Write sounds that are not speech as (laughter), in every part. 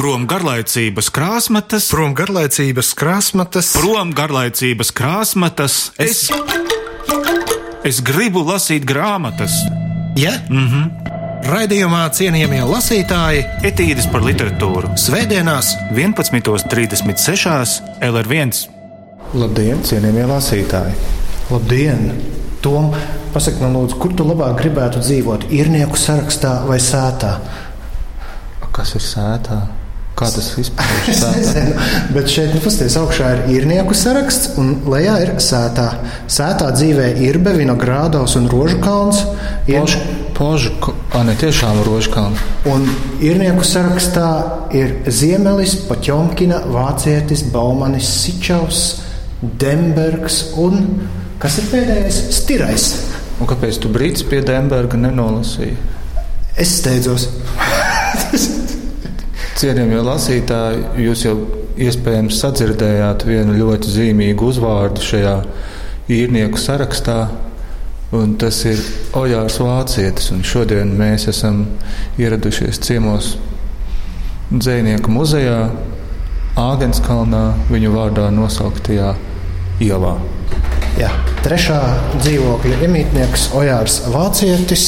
Prom garlaicības krāsmatas, Prom garlaicības krāsmatas, prom garlaicības krāsmatas. Es, es gribu lasīt grāmatas, ja? Mm -hmm. Raidījumā cienījamie lasītāji etīdes par literatūru. Svētdienās 11.36. LR1. Labdien, cienījamie lasītāji! Labdien! Tom, pasak man, lūdzu, kur tu labāk gribētu dzīvot? Irnieku sarakstā vai sētā? Kas ir sētā? Kā tas vispār (laughs) ir? Es nezinu, bet šeit, nu, pasties, augšā ir īrnieku saraksts, un lejā ir sētā. Sētā dzīvē Irbe, Vinogrādos un Rožkalns. Ir, Požu, požu, ah, ne tiešām rožkalni. un īrnieku sarakstā ir Ziemelis, Paķomkina, Vācietis, Baumanis, Sičaus, Dembergs un, kas ir pēdējais, Stirais. Un kāpēc tu brīdis pie Demberga nenolasīji? Es steidzos. (laughs) Cienījamie lasītāji, jūs jau iespējams sadzirdējāt vienu ļoti zīmīgu uzvārdu šajā īrnieku sarakstā, un tas ir Ojārs Vācietis. Šodien mēs esam ieradušies ciemos Dzēnieku muzejā, Āgenskalnā, viņu vārdā nosauktajā ielā. Jā, trešā dzīvokļa iemītnieks Ojārs Vācietis.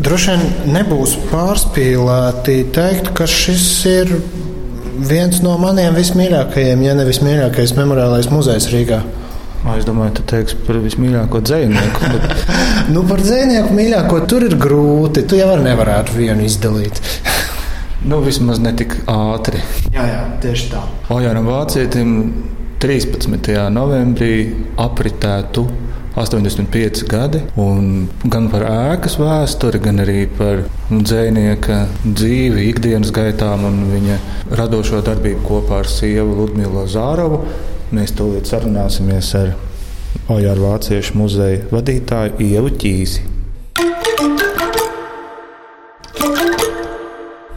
Droši vien nebūs pārspīlēti teikt, ka šis ir viens no maniem vismīļākajiem, ja ne vismīļākais memoriālais muzejs Rīgā. Es domāju, tu teiksi par vismīļāko dzinieku. Bet... (laughs) Nu, par dzīsnieku mīļāko tur ir grūti. Tu jau nevarētu vienu izdalīt. nu, vismaz ne tik ātri. jā, jā, tieši tā. Ojāram Vācietim 13. novembrī apritētu 85 gadi. Gan par ēkas vēsturi, gan arī par dzinieka dzīvi, ikdienas gaitām un viņa radošo darbību kopā ar sievu Ludmilu Zārovu. Mēs tūlīt sarunāsimies ar Ojāru Vāciešu muzeja vadītāju Ievu Ķīsi.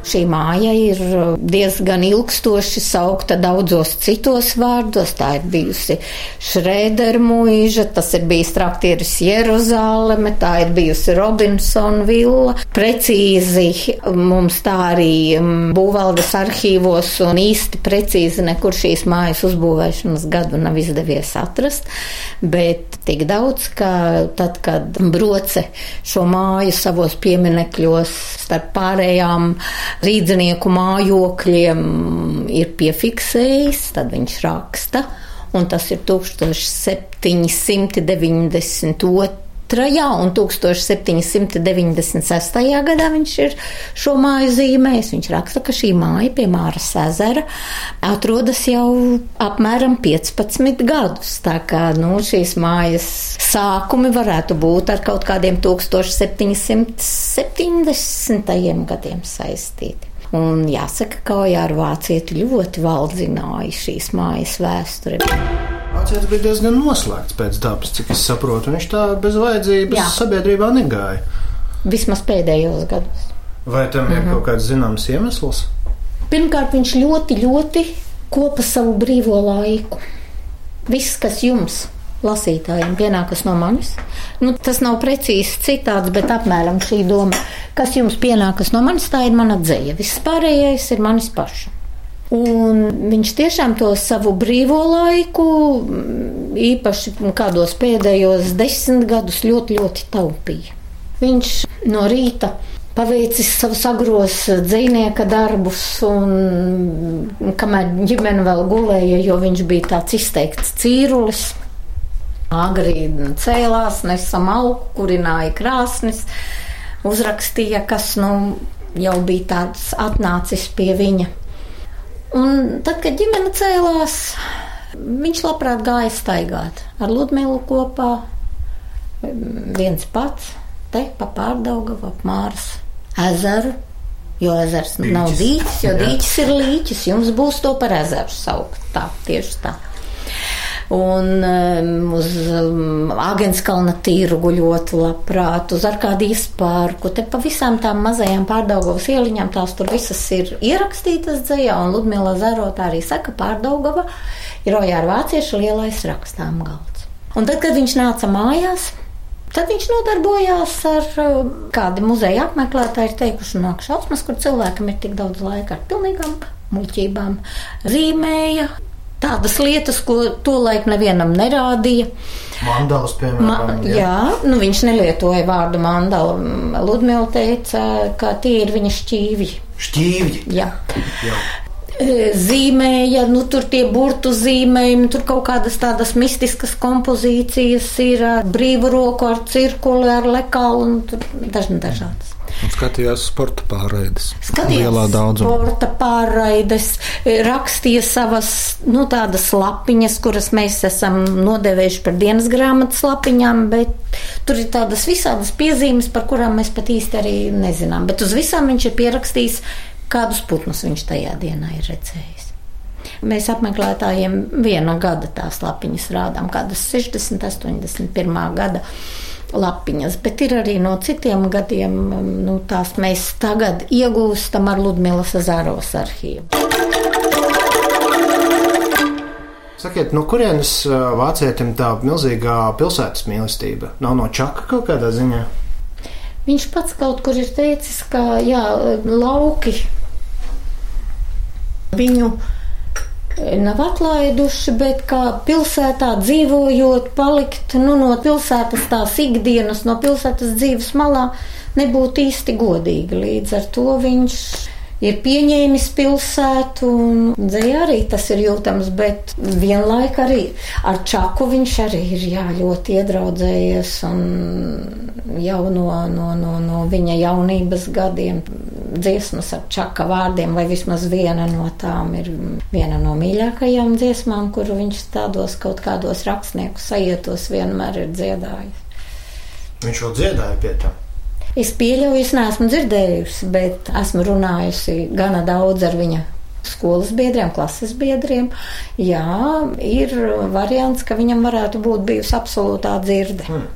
Šī māja ir diezgan ilgstoši saukta daudzos citos vārdos. Tā ir bijusi Šrēdera mūža, tas ir bijis traktieris Jeruzāleme, tā ir bijusi Robinsona villa. Precīzi mums tā arī būvvaldes arhīvos un īsti precīzi nekur šīs mājas uzbūvēšanas gadu nav izdevies atrast, bet tik daudz, ka tad, kad broce šo māju savos pieminekļos starp pārējām rīdzinieku mājokļiem ir piefiksējis, tad viņš raksta, un tas ir 1792. Un 1796. gadā viņš ir šo māju zīmējis. Viņš raksta, ka šī māja pie Māras ezera atrodas jau apmēram 15 gadus. Tā kā nu, šīs mājas sākumi varētu būt ar kaut kādiem 1770. gadiem saistīti. Un jāsaka, ka Ojāra Vācieti ļoti valdzināja šīs mājas vēsturi. Vācietis bija diezgan noslēgts pēc dabas, cik es saprotu. Viņš tā bez vajadzības Jā. sabiedrībā negāja. Vismaz pēdējos gados. Vai tam ir kaut kāds zināms iemesls? Pirmkārt, viņš ļoti, ļoti kopa savu brīvo laiku. Viss, kas jums, lasītājiem, pienākas no manis, nu, tas nav precīzi citāds, bet apmēram šī doma, kas jums pienākas no manis, tā ir mana dzēja. Viss pārējais ir manis paša. Un viņš tiešām to savu brīvo laiku, mm, īpaši kādos pēdējos desmit gadus, ļoti, ļoti taupīja. Viņš no rīta paveicis savus agros dzīsnieka darbus, un kamēr ģimene vēl gulēja, jo viņš bija tāds izteikts cīrulis. Agri cēlās, nesa malku, kurināja krāsnis, uzrakstīja, kas nu, jau bija tāds atnācis pie viņa. Un tad, kad ģimene cēlās, viņš labprāt gāja staigāt ar Ludmilu kopā, viens pats, te pa pārdaugavu ap Māras ezeru. Jo ezers dīķis. nav dīķis, jo dīķis ir līķis. Jums būs to par ezeru saukt. Tā, tieši tā. Un um, uz um, Agenskalna tīrugu ļoti labprāt, uz Arkādijas parku. Te pa visām tām mazajām pārdaugavas ieliņām tās tur visas ir ierakstītas dzējā, un Ludmila Zarota arī saka, pārdaugava ir Ojāra Vācieša lielais rakstām galds. Un tad, kad viņš nāca mājās, Tad viņš nodarbojās ar kādu muzeja apmeklētāju, ir teikuši, nāk šausmas, kur cilvēkam ir tik daudz laika ar pilnīgām muļķībām. Zīmēja tādas lietas, ko tolaik nevienam nerādīja. Mandāls, piemēram. Ma, jā, nu viņš nelietoja vārdu mandala. Ludmila teica, ka tie ir viņa šķīvi. Šķīvji. Jā. Jā. E, Zīmēja, nu, tur tie burtu zīmējumi, tur kaut kādas tādas mistiskas kompozīcijas ir ar brīvu roku, ar cirkuli, ar lekalu un tur dažni dažādas. Un skatījās sporta pārraides. Skatījās sporta pārraides, e, rakstīja savas, nu, tādas lapiņas, kuras mēs esam nodevējuši par dienas grāmatas lapiņām, bet tur ir tādas visādas piezīmes, par kurām mēs pat īsti arī nezinām. Bet uz visām viņš ir pierakstījis, kādus putnus viņš tajā dienā ir redzējis. Mēs apmeklētājiem viena gada tās lapiņas rādām, kādas 60, 81 gada lapiņas, bet ir arī no citiem gadiem, nu, tās mēs tagad iegūstam ar Ludmilas Zāros arhīvu. Sakiet, no kurienes ā, vācietim tā milzīgā pilsētas mīlestība? Nav no čaka kaut kādā ziņā? Viņš pats kaut kur ir teicis, ka jā, lauki viņu nav atlaiduši, bet kā pilsētā dzīvojot, palikt nu, no pilsētas tās ikdienas, no pilsētas dzīves malā, nebūtu īsti godīgi. Līdz ar to viņš ir pieņēmis pilsētu, un dzēja arī tas ir jūtams, bet vienlaik arī ar Čaku viņš arī ir jā, ļoti iedraudzējies un jau no, no, no, no viņa jaunības gadiem dziesmas ar Čaka vārdiem, vai vismaz viena no tām ir viena no mīļākajām dziesmām, kuru viņš tādos kaut kādos rakstnieku sajietos vienmēr ir dziedājis. Viņš vēl dziedāja pie tā. Es pieļauju, es neesmu dzirdējusi, bet esmu runājusi gana daudz ar viņa skolas biedriem, klases biedriem. Jā, ir variants, ka viņam varētu būt bijusi absolūtā dzirde. Mm.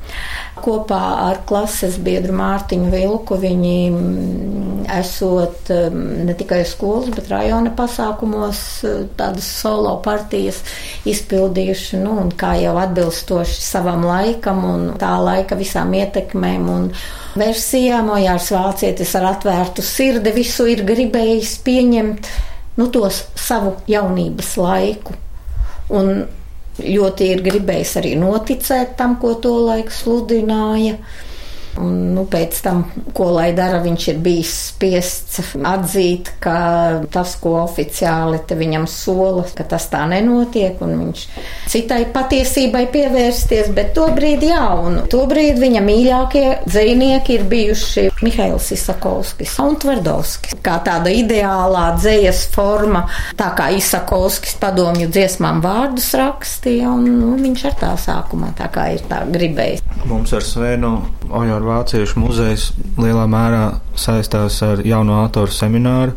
Kopā ar klases biedru Mārtiņu Vilku viņi mm, esot mm, ne tikai skolas, bet rajona pasākumos mm, tādas solo partijas izpildījuši, nu, un kā jau atbilstoši savam laikam un tā laika visām ietekmēm un versijām, Ojārs Vācietis ar atvērtu sirdi visu ir gribējis pieņemt nu, to savu jaunības laiku. Un ļoti ir gribējis arī noticēt tam, ko to laiku sludināja. Un, nu, pēc tam, ko lai dara, viņš ir bijis spiests atzīt, ka tas, ko oficiāli viņam sola, ka tas tā nenotiek, un viņš citai patiesībai pievērsties. Bet tobrīd, jā, un tobrīd viņa mīļākie dzinieki ir bijuši Mihails Isakovskis un Tverdovskis. Kā tāda ideālā dzējas forma, tā kā Isakovskis padomju dziesmām vārdus rakstīja, un nu, viņš ar tā sākumā tā kā ir tā gribējis. Mums ar Svenu Oņoru Vāciešu muzejs lielā mērā saistās ar jauno autoru semināru,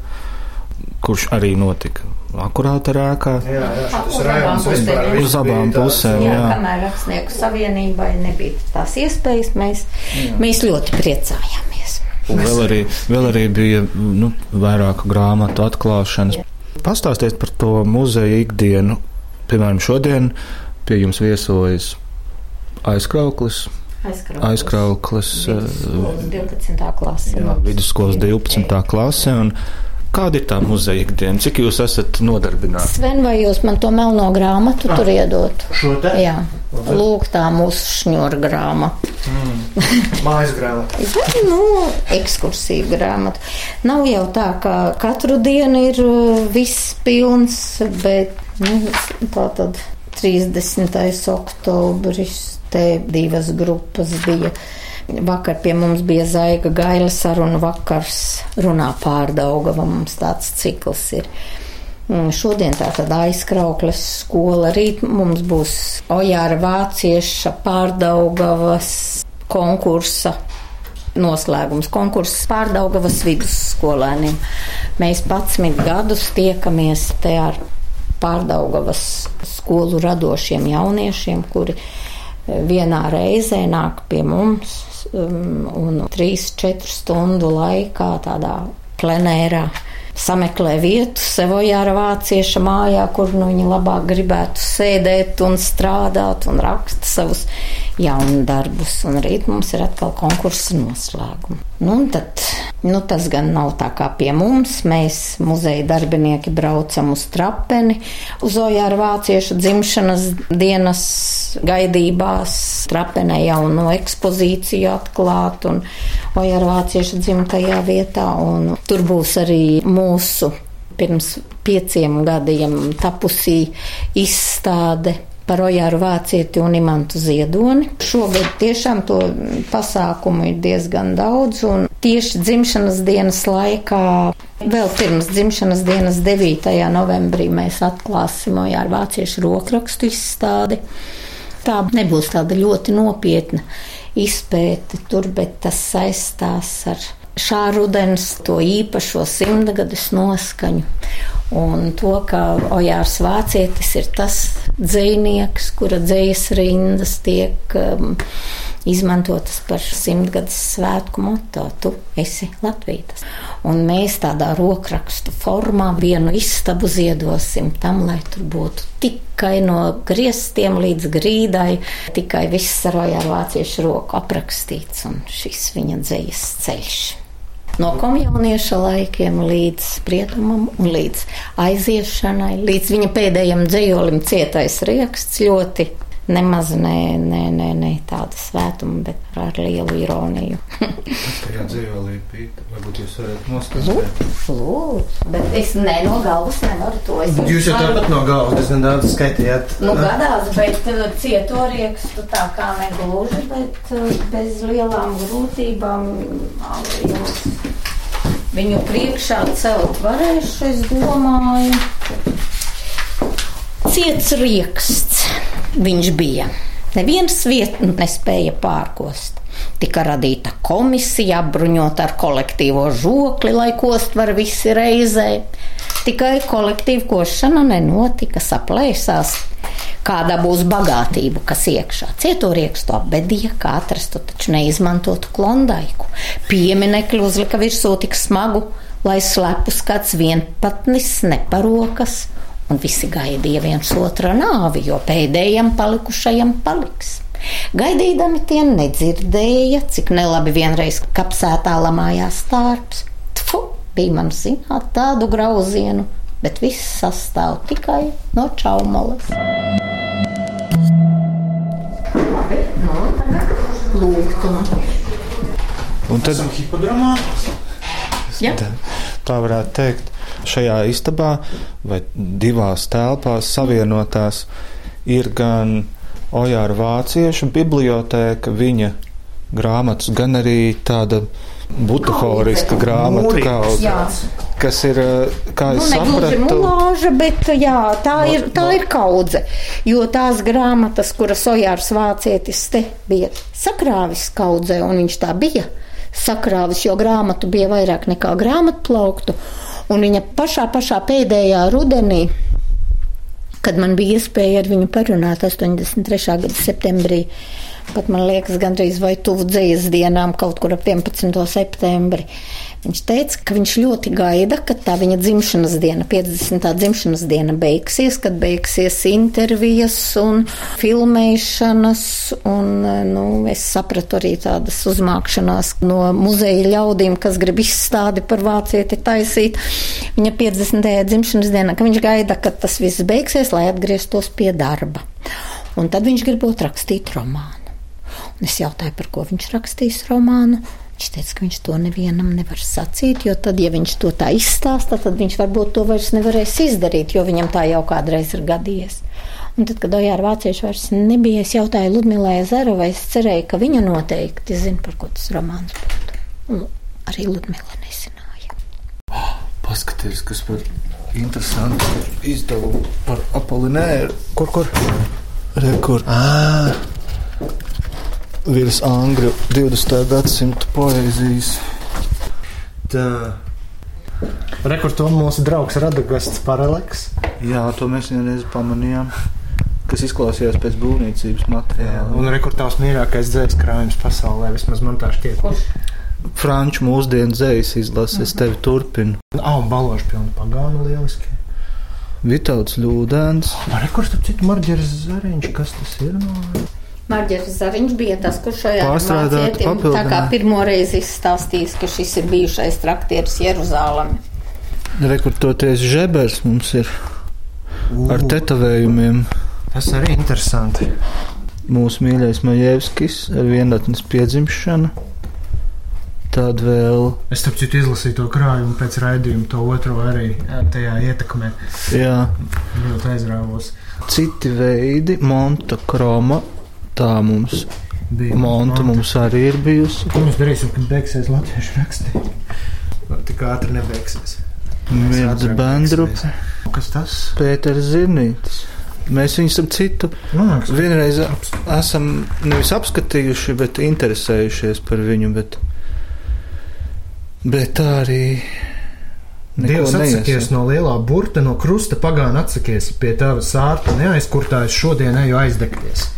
kurš arī notika akurāta rēkā. Jā, jā, Uz abām Uz abām pusēm, Jā, jā. kamēr rakstnieku savienībai nebija tās iespējas, mēs, mēs ļoti priecājāmies. Un vēl arī, vēl arī bija nu, vairāku grāmatu atklāšanas. Pastāstiet par to muzeja ikdienu. Piemēram, šodien pie jums viesojas aizkrauklis, aizkrauklis eh, Vidusskolas 12. klase. jā, vidusskolas 12. klase. Un Kāda ir tā muzeja ikdiena? Cik jūs esat nodarbināti? Sven, vai jūs man to melno grāmatu tur iedot? Šo te Jā, lūk, tā mūsu šņura grāmata. (laughs) mājas grāmatu. Nu, ekskursija grāmata. Nav jau tā, ka katru dienu ir uh, viss pilns, bet nu, tā tad 30. oktobris, te divas grupas bija. Vakar pie mums bija Zaiga Gaila saruna vakars runā pārdaugava, mums tāds cikls ir. Mm, Šodien tā tad aizkrauklas skola, rīt mums būs Ojāra Vācieša pārdaugavas konkursa noslēgums. Konkurss pārdaugavas vidusskolēniem. Mēs 11 gadus tiekamies te ar pārdaugavas skolu radošiem jauniešiem, kuri vienā reizē nāk pie mums um, un 3-4 stundu laikā tādā plenērā sameklē vietu sevojāra vācieša mājā, kur nu, viņi labāk gribētu sēdēt un strādāt un raksta savus jaunu darbus, un rīt mums ir atkal konkursa noslēguma. Nu, un tad, nu, tas gan nav tā kā pie mums. Mēs, muzeja darbinieki, braucam uz trapeni, uz Ojāra vāciešu dzimšanas dienas gaidībās. Trapenē jau no ekspozīciju atklāt, un Ojāra vāciešu dzimtajā vietā, un tur būs arī mūsu pirms pieciem gadiem tapusī izstāde par Ojāru Vācieti un Imantu Ziedoni. Šogad tiešām to pasākumu ir diezgan daudz, un tieši dzimšanas dienas laikā, vēl pirms dzimšanas dienas 9. novembrī, mēs atklāsim Ojāru Vāciešu rokrakstu izstādi. Tā nebūs tāda ļoti nopietna izpēte tur, bet tas saistās ar šā rudens to īpašo simtgades noskaņu. Un to, ka Ojārs Vācietis ir tas dzinieks, kura dzīs rindas tiek um, izmantotas par simtgades svētku moto. Tu esi Latvijas. Un mēs tādā rokrakstu formā vienu istabu ziedosim tam, lai tur būtu tikai no griestiem līdz grīdai, tikai viss ar Ojāru Vāciešu roku aprakstīts un šis viņa dzīs ceļš no komjaunieša laikiem līdz sprietumam un līdz aiziešanai, līdz viņa pēdējiem dzējolim cietais rieksts ļoti nemaz ne, ne, ne, ne tāda svētuma, bet ar lielu ironiju. (laughs) Tajā dzīvēlī pīt, varbūt jūs varat noskaidrot. Lūdzu, bet es ne no galvas nevaru to. Es Jūs jau tāpat no galvas diezgan daudz skaitījāt. Nu, gadās, bet uh, cieto riekstu tā kā negluži, bet uh, bez lielām grūtībām jums viņu priekšā celt varēšu, es domāju. Ciets rieksts viņš bija. Neviens vietu nespēja pārkost. Tika radīta komisija, apbruņota ar kolektīvo žokli, lai kost var visi reizē. Tikai kolektīva košana nenotika, saplēsās. Kāda būs bagātība, kas iekšā? Cieturīkstu apbedīja, kā atrastu, taču neizmantotu klondaiku. Pieminekļu uzlika virsū tik smagu, lai slepus kāds vienpatnis neparokas un visi gaidīja viens otra nāvi, jo pēdējiem palikušajam paliks. Gaidīdami tie nedzirdēja, cik nelabi vienreiz kapsētā lamājās tārps. Tfu, bija man zināt tādu grauzienu, bet viss sastāv tikai no čaumalas. Labi, tagad lūgtu. Un tad tā, tā varētu teikt, šajā istabā vai divās telpās savienotās ir gan Ojāra Vāciešu bibliotēka, viņa grāmatas, gan arī tāda butaforiska grāmatu kaudze, kas ir, kā Nu, es negluži sapratu, mulāža, bet jā, tā, No- ir, tā no- ir kaudze. Jo tās grāmatas, kuras Ojārs Vācietis te bija sakrāvis kaudzē, un viņš tā bija sakrāvis, jo grāmatu bija vairāk nekā grāmatu plauktu. Un viņa pašā, pašā pēdējā rudenī, kad man bija iespēja ar viņu parunāt 83. gada septembrī, pat man liekas, gandrīz vai tuvu dzīves dienām, kaut kur ap 11. septembri. Viņš teica, ka viņš ļoti gaida, kad tā viņa dzimšanas diena, 50. dzimšanas diena beigsies, kad beigsies intervijas un filmēšanas, un nu, es sapratu arī tādas uzmākšanās no muzeja ļaudīm, kas grib izstādi par vācieti taisīt viņa 50. dzimšanas dienā, ka viņš gaida, kad tas viss beigsies, lai atgrieztos pie darba. Un tad viņš gribot rakstīt romānu. Es jautāju, par ko viņš rakstīs romānu. Viņš teica, ka viņš to nevienam nevar sacīt, jo tad, ja viņš to tā izstāsta, tad viņš varbūt to vairs nevarēs izdarīt, jo viņam tā jau kādreiz ir gadījies. Un tad, kad Ojāra Vācieši vairs nebija, es jautāju Ludmilai Zarovai, es cerēju, ka viņa noteikti zina, par ko tas romāns būtu. Un arī Ludmila nezināja. paskaties, kas par interesantu izdevumu par Apolinēru. Kur, kur? Rekur À, virs Angļu 20. gadsimta poēzijas. tā. Rekurs to mūsu draugs Radagasts Paraleks. Jā, to mēs vienreiz pamanījām. Kas izklausījās pēc būvniecības materiāla. Un rekurs tavs mīļākais dzēs krājums pasaulē, vismaz man tā šķiet. Franču mūsdienu dzējas izlases, es tevi turpinu. Ah, un balošu pilnu pagānu lieliski. Vitauds Ļūdēns. Rekurs, ap citu, Marģeris Zariņš, kas tas ir? No... Marģers Zariņš bija tas, kurš šajā vācietim tā kā papildināt. pirmo reizi izstāstījis, ka šis ir bijušais traktieris Jeruzālami. Rekrutēties žebers mums ir ar tetovējumiem. Tas arī interesanti. Mūsu mīļais Majevskis ar vienatnes piedzimšanu. Tad vēl, Es tam citu izlasīju to krājumu pēc raidījuma, to otro arī tajā ietekmē. jā, Ļoti aizrāvos. citi veidi, monta kroma. Tā mums, Bija monta mums arī ir bijusi. Ko mēs darīsim, kad beigsies latviešu rakstīt? Tik ātri nebeigsies. Viens ātrāk bendrups, Kas tas? Pēters Zirnītis. Mēs viņus ap citu Man liekas, vienreiz esam nevis apskatījuši, bet interesējušies par viņu. Bet, bet tā arī. Dievs atsakies no lielā burta, no krusta pagāna atsakies pie tava sārta, neaizkurtājas šodien eju aizdegties.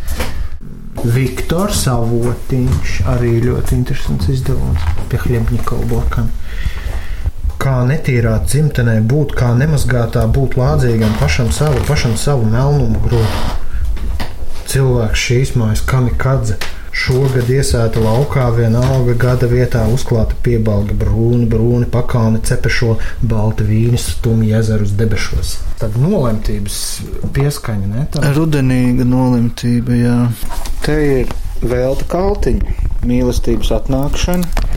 Viktors Avotiņš arī ļoti interesants izdevums pie Hļebņikova blakām. Kā netīrā dzimtenē būt, kā nemazgātā būt lādzīgam pašam savu, pašam savu melnumu grūtu. Cilvēks šīs mājas kamikadze. Šogad iesēta laukā vienalga gada vietā uzklāta piebalga brūni, brūni pakāni cepešo, balti vīni stumji ezerus debešos. Tad nolemtības pieskaņa, ne? Tā Rudenīga nolemtība, jā. Te ir velta kaltiņa, mīlestības atnākšana.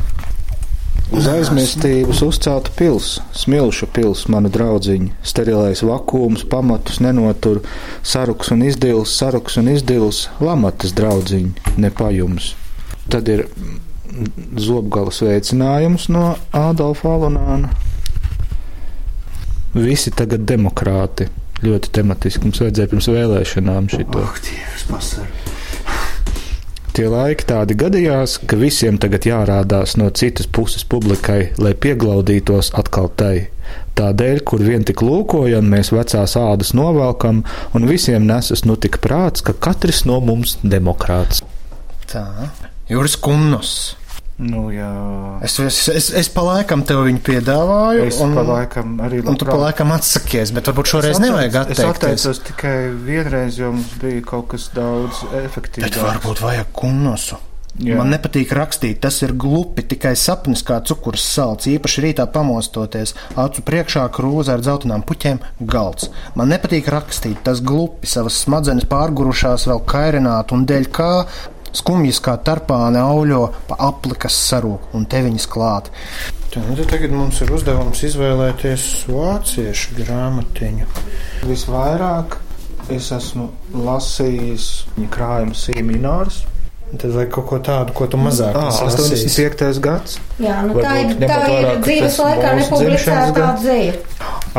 Uz aizmirstības uzcelta pils, smilšu pils, mana draudziņa. Sterilais vakums, pamatus nenotur, saruks un izdils, saruks un izdils, lamatas draudziņa, nepajums. Tad ir mm, zobgalas veicinājums no Ādolfa Alonāna. Visi tagad demokrāti. Ļoti tematiski mums vajadzēja pirms vēlēšanām šito. Ak, Dievs, pasargi! Tie laiki tādi gadījās, ka visiem tagad jārādās no citas puses publikai, lai pieglaudītos atkal tai. Tādēļ, kur vien tik lūkojam, mēs vecās ādas novelkam, un visiem nesas nu tik prāts, ka katrs no mums demokrāts. Tā, Juris Kunnos. Nu, jā. Es, es, es, es pa laikam tev viņu piedāvāju, Es un, pa laikam arī un tu pa laikam atsakies, bet varbūt šoreiz nevajag Es atteikties. atteicos tikai vienreiz, jo mums bija kaut kas daudz Bet efektīvāks. varbūt vajag kunnosu. Jā. Man nepatīk rakstīt, tas ir glupi, tikai sapnis kā cukurs salds, īpaši rītā pamostoties, acu priekšā krūze ar dzeltenām puķēm, galds. Man nepatīk rakstīt, tas glupi, savas smadzenes pārgurušās vēl kairināt un dēļ kā skumjas kā tarpāne auļo pa apli, kas sarūk un te viņas klāt. Tā, nu, tagad mums ir uzdevums izvēlēties vāciešu grāmatiņu. Visvairāk es esmu lasījis viņa krājuma sīminārs. Tad vajag kaut ko tādu, ko tu mazāk Ah, esi lasījis. 85. gads. Jā, nu tā ir, Varbūt tā ir vērā, ka dzīves laikā gads. dzēja.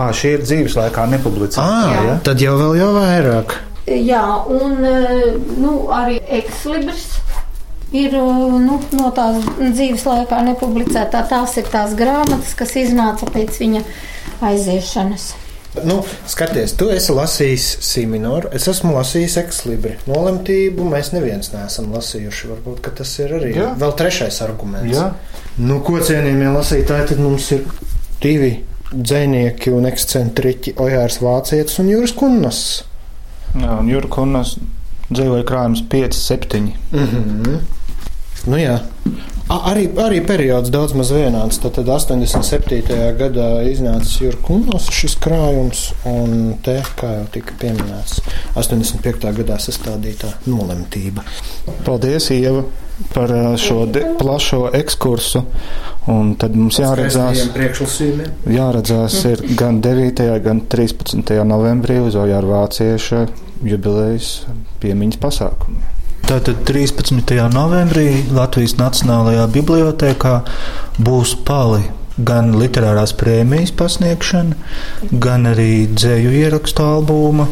Ah, šī ir dzīves laikā nepublicēta. Ah, Jā. tad jau vēl jau vairāk. Jā, un eh, nu, arī ekslibris ir eh, nu, no tās dzīves laikā nepublicētā. Tās ir tās grāmatas, kas iznāca pēc viņa aiziešanas. Nu, skaties, tu esi lasījis Siminoru, es esmu lasījis Ekslibri. Nolemtību mēs neviens neesam lasījuši. Varbūt ka tas ir arī Jā. vēl trešais arguments. Jā. Nu, ko cienījamie lasītāji, tad mums ir divi dzinieki un ekscentriķi Ojārs Vācietis un Jūras Kunnas. Jā, un Jurkunas dzīvoja krājums 5, 7. Mm -hmm. Nu, jā. A, arī, arī periods daudz maz vienāds. Tad, tad 87. gadā iznāca Jurkunas šis krājums, un te, kā jau tika pieminēts, 85. gadā sastādītā nolemtība. Paldies, Ieva, par ā, šo plašo ekskursu. Un tad mums jāredzās, jāredzās ir gan 9. gan 13. novembrī uz Ojāra Vācieša jubilejas piemiņas pasākumu. Tātad 13. novembrī Latvijas Nacionālajā bibliotekā būs pali gan literārās prēmijas pasniegšana, gan arī dzēju ierakstu albuma,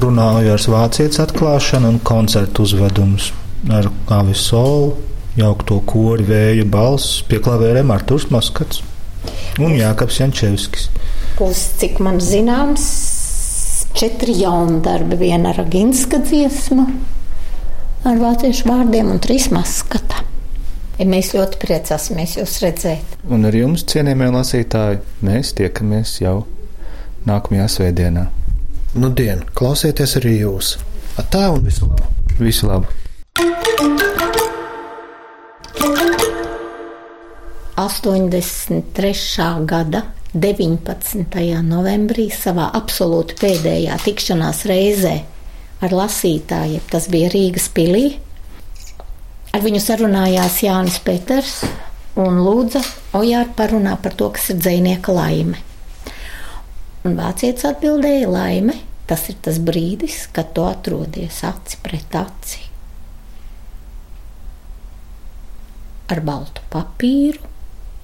runāju ar vācietes atklāšanu un koncertu uzvedums ar Avis Solu, jaukto kori, vēju balss, pie klavēriem Arturs Maskats un Jākaps Jančevskis. Būs, cik man zināms, četri jauni darbi. Viena raginska dziesma ar vāciešu vārdiem un trīs maskata. Ja mēs ļoti priecāsimies jūs redzēt. Un ar jums, cienījamie lasītāji, mēs tiekamies jau nākamajā svētdienā. Nu, dien, klausieties arī jūs. Atā un visu labu! Visu labu! 83. gada 19. novembrī savā absolūti pēdējā tikšanās reizē ar lasītāju, tas bija Rīgas pilī. Ar viņu sarunājās Jānis Peters un lūdza Ojāru parunā par to, kas ir dzēnieka laime. Un vācietis atbildēja, laime, tas ir tas brīdis, kad tu atrodies aci pret aci. Ar baltu papīru,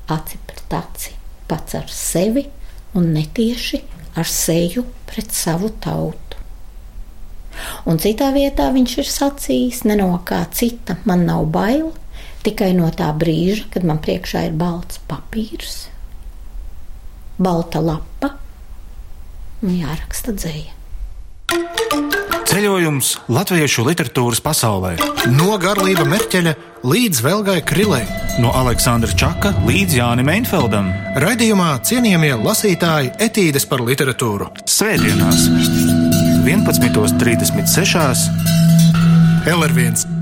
aci pret aci, pats ar sevi un netieši ar seju pret savu tautu. Un citā vietā viņš ir sacījis, ne no kā cita man nav bail, tikai no tā brīža, kad man priekšā ir balts papīrs, balta lapa un jāraksta dzēja. Ceļojums latviešu literatūras pasaulē. No Garlība Merķeļa līdz Velgai Krilei. No Aleksandra Čaka līdz Jānim Einfeldam. Raidījumā cienījamie lasītāji etīdes par literatūru. Svētdienās, 11.36. LR1